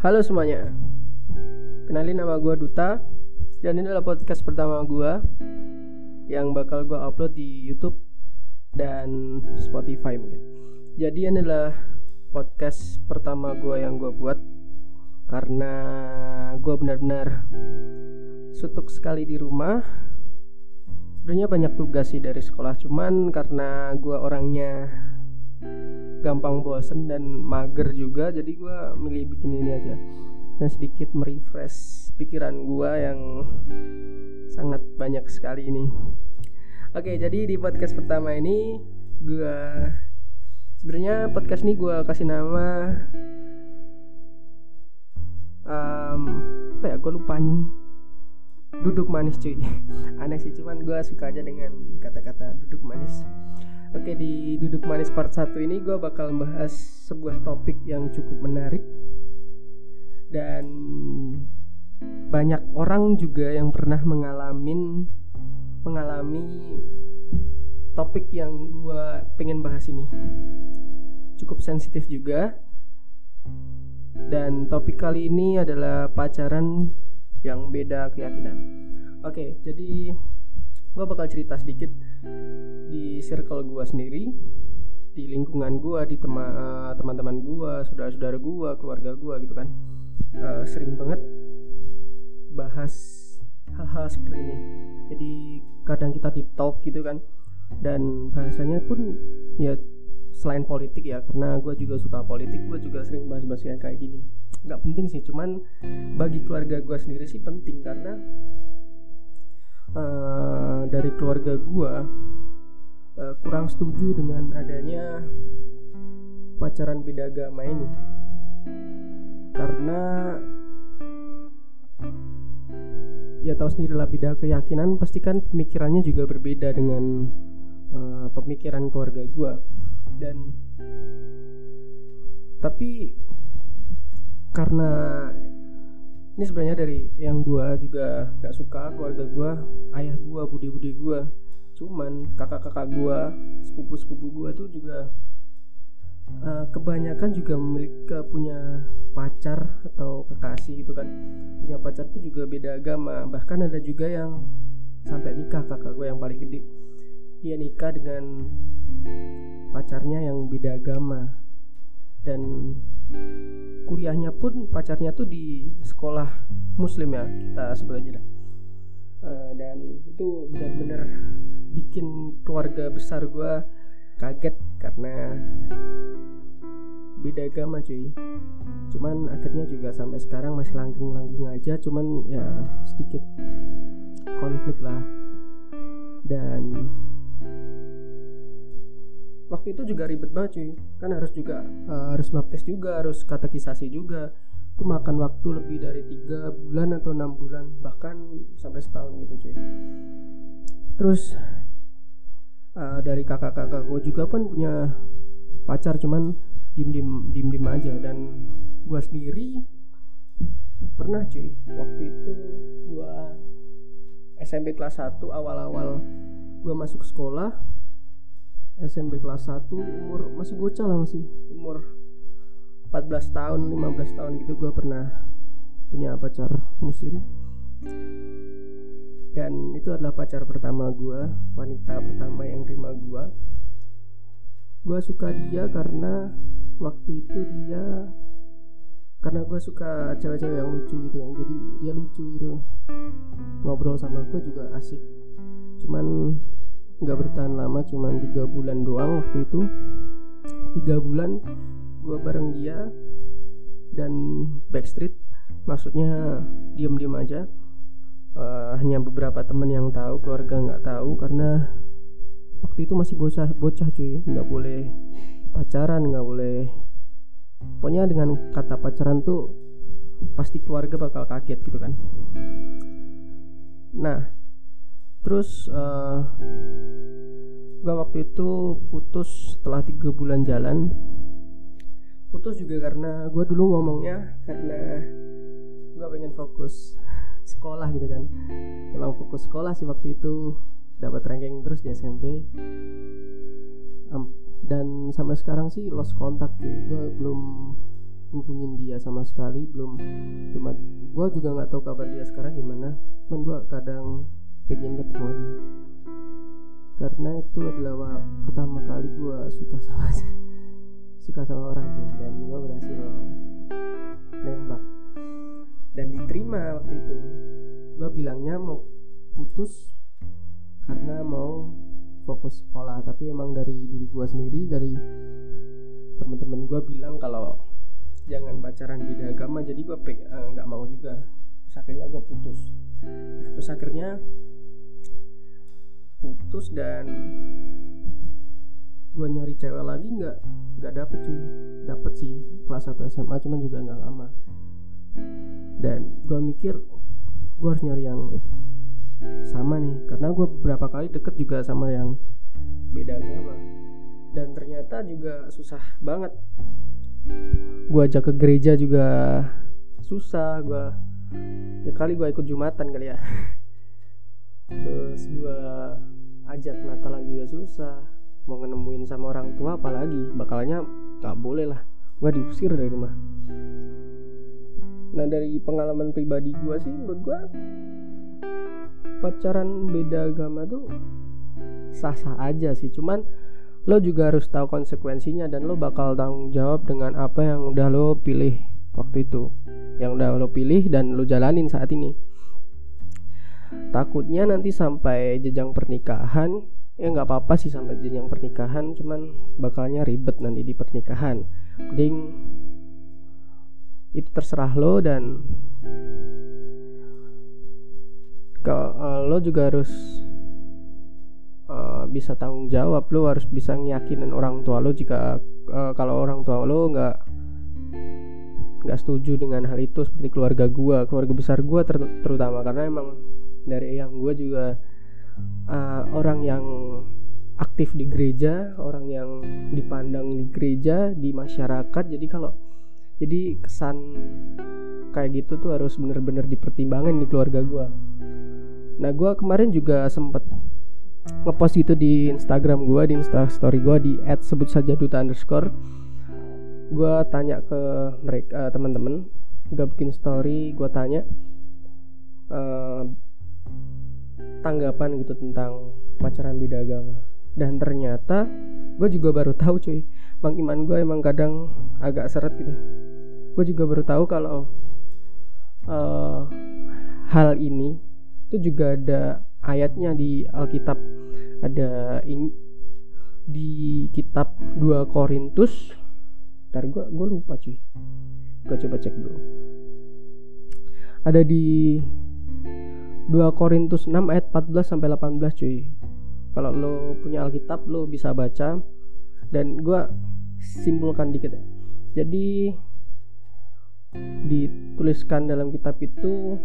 Halo semuanya. Kenalin nama gue Duta Dan ini adalah podcast pertama gue Yang bakal gue upload di Youtube Dan Spotify mungkin. Jadi ini adalah podcast pertama gue yang gue buat Karena gue benar-benar Sutuk sekali di rumah. Sebenarnya banyak tugas sih dari sekolah Cuman karena gue orangnya gampang bosen dan mager juga jadi gue milih bikin ini aja. Dan sedikit merefresh pikiran gue yang sangat banyak sekali ini. Oke jadi di podcast pertama ini gue sebenarnya podcast ini gue kasih nama um, apa ya gue lupa nih duduk manis cuy. Aneh sih cuman gue suka aja dengan kata-kata duduk manis Oke di Duduk Manis part 1 ini gue bakal membahas sebuah topik yang cukup menarik. Dan banyak orang juga yang pernah mengalami mengalami topik yang gue pengen bahas ini. Cukup sensitif juga. Dan topik kali ini adalah pacaran yang beda keyakinan. Oke jadi gue bakal cerita sedikit di circle gue sendiri di lingkungan gue di tema, uh, teman-teman gue saudara-saudara gue keluarga gue gitu kan. Uh, sering banget bahas hal-hal seperti ini. Jadi kadang kita deep talk gitu kan. Dan bahasanya pun ya selain politik ya karena gue juga suka politik gue juga sering bahas-bahas yang kayak gini. Nggak penting sih cuman bagi keluarga gue sendiri sih penting karena uh, dari keluarga gue uh, kurang setuju dengan adanya pacaran beda agama ini. Karena ya tahu sendiri lah beda keyakinan pasti kan pemikirannya juga berbeda dengan uh, pemikiran keluarga gue dan tapi karena ini sebenarnya dari yang gue juga gak suka keluarga gue ayah gue budi-budi gue cuman kakak-kakak gue sepupu-sepupu gue tuh juga uh, kebanyakan juga memiliki punya pacar atau kekasih gitu kan. Punya pacar tuh juga beda agama. Bahkan ada juga yang sampai nikah kakak gue yang paling gede. Dia nikah dengan pacarnya yang beda agama. Dan kuliahnya pun pacarnya tuh di sekolah muslim ya kita sebut aja dah. Uh, dan itu benar-benar bikin keluarga besar gue kaget karena beda agama cuy. Cuman akhirnya juga sampai sekarang masih langgeng-langgeng aja cuman ya sedikit konflik lah. Dan waktu itu juga ribet banget cuy. Kan harus juga uh, harus baptis juga harus katekisasi juga. Itu makan waktu lebih dari tiga bulan atau enam bulan bahkan sampai setahun gitu cuy. Terus uh, dari kakak-kakak gue juga pun punya pacar cuman dim dim dim dim aja. Dan gue sendiri pernah cuy. Waktu itu gue SMP kelas 1 awal-awal gue masuk sekolah SMP kelas 1 umur masih bocah lah masih. Umur 14 tahun 15 tahun gitu gue pernah punya pacar muslim. Dan itu adalah pacar pertama gue wanita pertama yang terima gue gue suka dia karena waktu itu dia karena gue suka cewek-cewek yang lucu gitu kan jadi dia lucu gitu. Ngobrol sama gue juga asik. Cuman nggak bertahan lama cuman tiga bulan doang waktu itu. Tiga bulan gue bareng dia dan backstreet maksudnya diem-diem aja. Uh, hanya beberapa temen yang tahu keluarga nggak tahu karena waktu itu masih bocah bocah cuy. Nggak boleh pacaran nggak boleh. Pokoknya dengan kata pacaran tuh pasti keluarga bakal kaget gitu kan. Nah terus uh, gua waktu itu putus setelah tiga bulan jalan. Putus juga karena gue dulu ngomongnya karena gue pengen fokus sekolah gitu kan. Kalau fokus sekolah sih waktu itu dapat ranking terus di SMP um, dan sampai sekarang sih lost kontak sih. Gue belum hubungin dia sama sekali belum belum gue juga nggak tahu kabar dia sekarang gimana. Cuman gue kadang ketemu lagi karena itu adalah pertama kali gue suka sama suka sama orang cuy dan gue berhasil nembak. Dan diterima waktu itu. Gue bilangnya mau putus karena mau fokus sekolah tapi emang dari diri gue sendiri dari teman-teman gue bilang kalau jangan pacaran beda agama jadi gue eh, nggak uh, mau juga. Terus akhirnya gue putus. Nah, terus akhirnya putus dan gue nyari cewek lagi nggak nggak dapet cuy dapet sih kelas 1 SMA cuman juga nggak lama. Dan gue mikir gue harus nyari yang sama nih. Karena gue beberapa kali deket juga sama yang beda agama. Dan ternyata juga susah banget. Gue ajak ke gereja juga susah. Gue ya kali gue ikut jumatan kali ya. Terus gue ajak Natalan juga susah. Mau nemuin sama orang tua apalagi bakalnya gak boleh lah. Gue diusir dari rumah. Nah dari pengalaman pribadi gue sih menurut gue pacaran beda agama tuh sah-sah aja sih. Cuman lo juga harus tahu konsekuensinya dan lo bakal tanggung jawab dengan apa yang udah lo pilih waktu itu. Yang udah lo pilih dan lo jalanin saat ini takutnya nanti sampai jenjang pernikahan ya nggak apa-apa sih sampai jenjang pernikahan cuman bakalnya ribet nanti di pernikahan. Ding itu terserah lo dan ke uh, lo juga harus uh, bisa tanggung jawab. Lo harus bisa ngiyakinin orang tua lo jika uh, kalau orang tua lo nggak nggak setuju dengan hal itu seperti keluarga gua keluarga besar gua ter terutama. Karena emang dari yang gua juga uh, orang yang aktif di gereja orang yang dipandang di gereja di masyarakat jadi kalau jadi kesan kayak gitu tuh harus bener-bener dipertimbangkan di keluarga gue nah gue kemarin juga sempet ngepost itu di Instagram gue di Insta Story gue di add sebut saja duta underscore. Gue tanya ke mereka uh, teman-teman gue bikin story gue tanya uh, tanggapan gitu tentang pacaran beda agama. Dan ternyata gue juga baru tahu cuy. Bang iman gue emang kadang agak seret gitu. Gue juga baru tahu kalau uh, hal ini itu juga ada ayatnya di Alkitab. Ada in, di kitab 2 Korintus. Ntar gue gue lupa cuy. Gue coba cek dulu. Ada di 2 Korintus 6 ayat 14 sampai 18 cuy. Kalau lo punya Alkitab lo bisa baca. Dan gue simpulkan dikit ya. Jadi dituliskan dalam kitab itu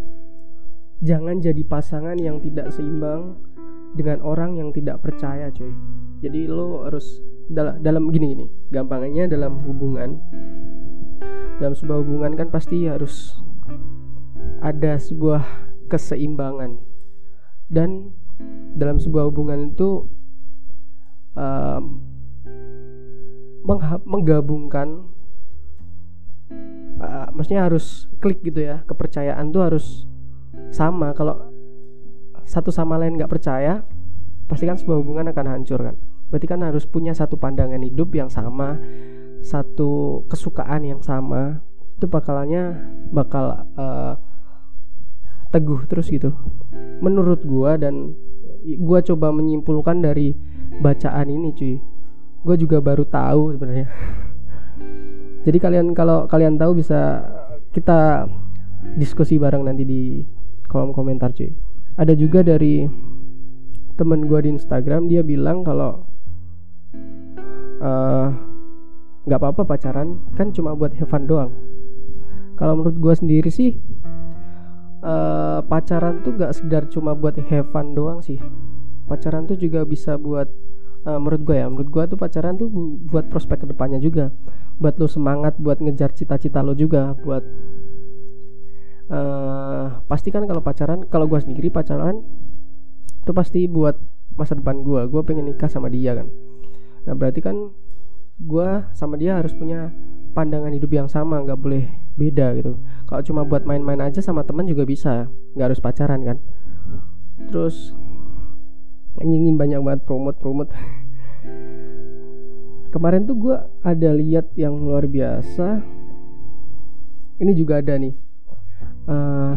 jangan jadi pasangan yang tidak seimbang dengan orang yang tidak percaya coy jadi lo harus dalam dalam gini gini. Gampangnya dalam hubungan. Dalam sebuah hubungan kan pasti harus ada sebuah keseimbangan. Dan dalam sebuah hubungan itu um, menggabungkan uh, maksudnya harus klik gitu ya kepercayaan tuh harus sama. Kalau satu sama lain nggak percaya pasti kan sebuah hubungan akan hancur kan. Berarti kan harus punya satu pandangan hidup yang sama satu kesukaan yang sama. Itu bakalannya bakal uh, teguh terus gitu. Menurut gua dan gua coba menyimpulkan dari bacaan ini cuy. Gua juga baru tahu sebenarnya. Jadi kalian kalau kalian tahu bisa kita diskusi bareng nanti di kolom komentar cuy. Ada juga dari temen gue di Instagram dia bilang kalau eh, nggak uh, apa-apa pacaran kan cuma buat have doang. Kalau menurut gue sendiri sih uh, pacaran tuh gak sekedar cuma buat have fun doang sih. Pacaran tuh juga bisa buat uh, menurut gue ya menurut gue tuh pacaran tuh buat prospek ke depannya juga. Buat lo semangat buat ngejar cita-cita lo juga buat uh, pasti kan kalau pacaran kalau gue sendiri pacaran itu pasti buat masa depan gue gue pengen nikah sama dia kan. Nah berarti kan gue sama dia harus punya pandangan hidup yang sama nggak boleh beda gitu kalau cuma buat main-main aja sama teman juga bisa nggak harus pacaran kan. Terus ingin banyak banget promote promote kemarin tuh gue ada lihat yang luar biasa. Ini juga ada nih. Uh,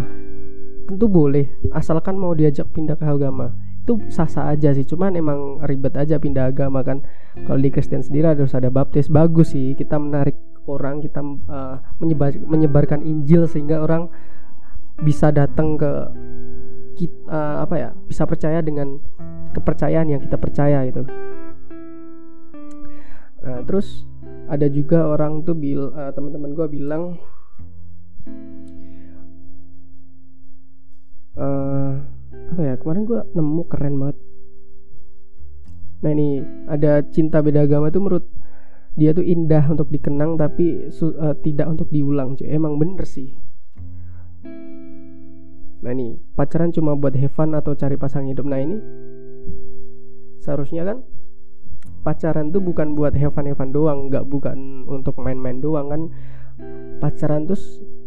tentu boleh asalkan mau diajak pindah ke agama. Itu sah-sah aja sih cuman emang ribet aja pindah agama kan. Kalau di Kristen sendiri harus ada baptis bagus sih kita menarik orang kita uh, menyebar menyebarkan Injil sehingga orang bisa datang ke kita, uh, eh, apa ya bisa percaya dengan kepercayaan yang kita percaya gitu. Nah terus ada juga orang tuh bil uh, teman-teman gue bilang uh, apa ya kemarin gue nemu keren banget. Nah ini ada cinta beda agama tuh menurut dia tuh indah untuk dikenang tapi uh, tidak untuk diulang cuy. Emang bener sih. Nah ini pacaran cuma buat have fun atau cari pasangan hidup. Nah ini seharusnya kan pacaran tuh bukan buat have fun have fun doang. Nggak bukan untuk main-main doang kan. Pacaran tuh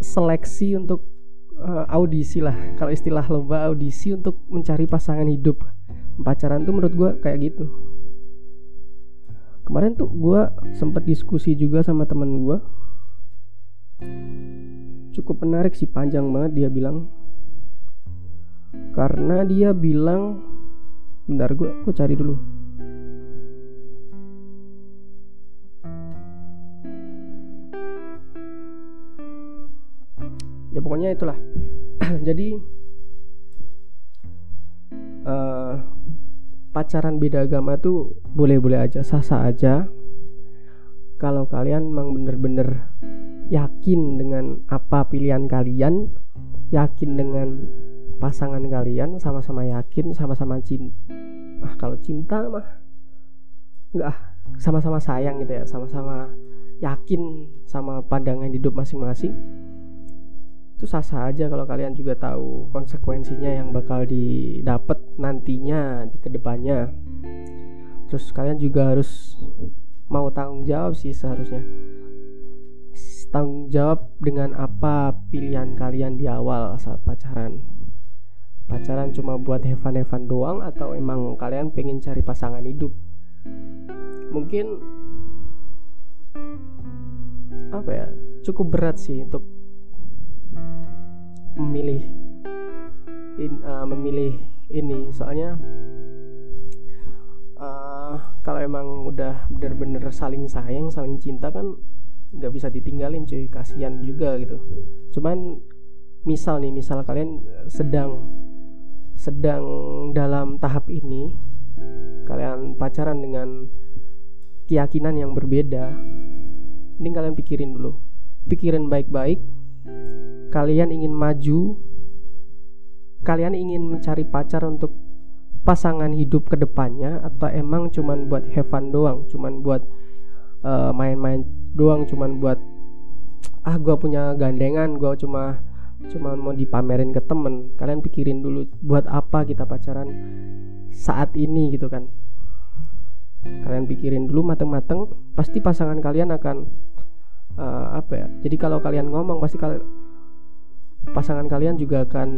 seleksi untuk uh, audisi lah. Kalau istilah lomba audisi untuk mencari pasangan hidup. Pacaran tuh menurut gue kayak gitu kemarin tuh gue sempat diskusi juga sama temen gue cukup menarik sih panjang banget dia bilang. Karena dia bilang bentar gue gue cari dulu. Ya pokoknya itulah. Jadi pacaran beda agama tuh boleh-boleh aja sah-sah aja. Kalau kalian memang bener-bener yakin dengan apa pilihan kalian yakin dengan pasangan kalian sama-sama yakin sama-sama cinta ah kalau cinta mah enggak sama-sama sayang gitu ya sama-sama yakin sama pandangan hidup masing-masing itu sah-sah aja kalau kalian juga tahu konsekuensinya yang bakal didapat nantinya di ke depannya. Terus kalian juga harus mau tanggung jawab sih seharusnya. Tanggung jawab dengan apa pilihan kalian di awal saat pacaran. Pacaran cuma buat hevan-hevan doang atau emang kalian pengen cari pasangan hidup? Mungkin apa ya cukup berat sih untuk memilih in, uh, memilih ini. Soalnya uh, kalau emang udah bener-bener saling sayang saling cinta kan nggak bisa ditinggalin cuy. Kasihan juga gitu. Cuman misal nih misal kalian sedang sedang dalam tahap ini kalian pacaran dengan keyakinan yang berbeda ini kalian pikirin dulu. Pikirin baik-baik kalian ingin maju, kalian ingin mencari pacar untuk pasangan hidup ke depannya atau emang cuman buat have fun doang, cuman buat uh, main-main doang, cuman buat ah gue punya gandengan, gue cuma cuma mau dipamerin ke temen. Kalian pikirin dulu buat apa kita pacaran saat ini gitu kan. Kalian pikirin dulu mateng-mateng, pasti pasangan kalian akan uh, apa ya? Jadi kalau kalian ngomong pasti kalian pasangan kalian juga akan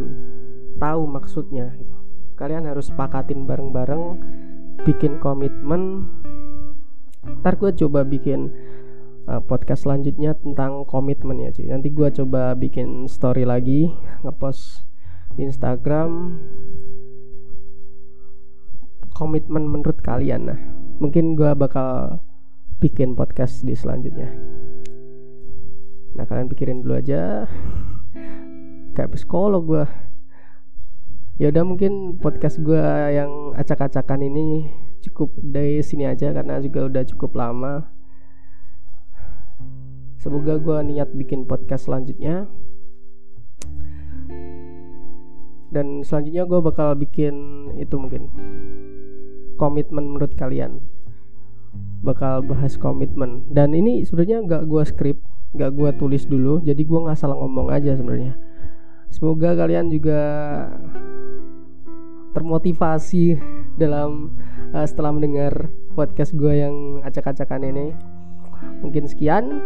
tahu maksudnya gitu. kalian harus sepakatin bareng-bareng bikin komitmen. Ntar gue coba bikin uh, podcast selanjutnya tentang komitmen ya cuy. Nanti gue coba bikin story lagi ngepost di Instagram. Komitmen menurut kalian nah. Mungkin gue bakal bikin podcast di selanjutnya. Nah kalian pikirin dulu aja kayak psikolog gue ya udah mungkin podcast gue yang acak-acakan ini cukup dari sini aja karena juga udah cukup lama. Semoga gue niat bikin podcast selanjutnya. Dan selanjutnya gue bakal bikin itu mungkin. Komitmen menurut kalian. Bakal bahas komitmen. Dan ini sebenarnya nggak gue skrip nggak gue tulis dulu jadi gue nggak salah ngomong aja sebenarnya Semoga kalian juga termotivasi dalam uh, setelah mendengar podcast gue yang acak-acakan ini. Mungkin sekian.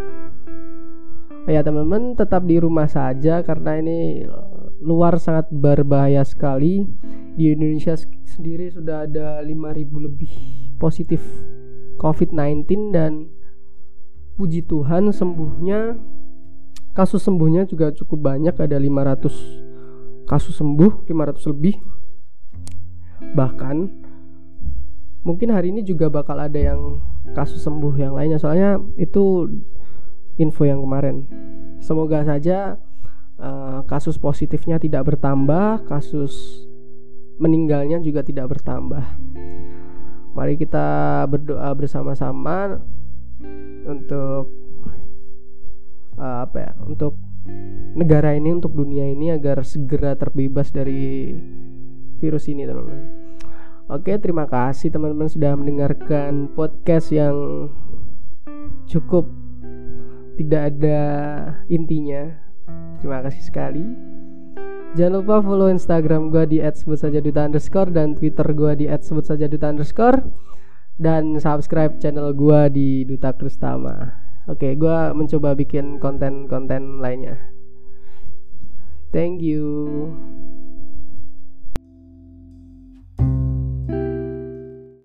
ya teman-teman tetap di rumah saja karena ini luar sangat berbahaya sekali di Indonesia sendiri sudah ada 5000 lebih positif COVID-19 dan puji Tuhan sembuhnya kasus sembuhnya juga cukup banyak. Ada 500 kasus sembuh 500 lebih. Bahkan mungkin hari ini juga bakal ada yang kasus sembuh yang lainnya. Soalnya itu info yang kemarin. Semoga saja uh, kasus positifnya tidak bertambah kasus meninggalnya juga tidak bertambah. Mari kita berdoa bersama-sama untuk uh, apa ya untuk negara ini untuk dunia ini agar segera terbebas dari virus ini teman-teman Oke, terima kasih teman-teman sudah mendengarkan podcast yang cukup tidak ada intinya. Terima kasih sekali. Jangan lupa follow Instagram gue di @sebutsajaduta underscore dan Twitter gue di @sebutsajaduta underscore dan subscribe channel gue di Duta Kristama. Oke, gue mencoba bikin konten-konten lainnya. Thank you.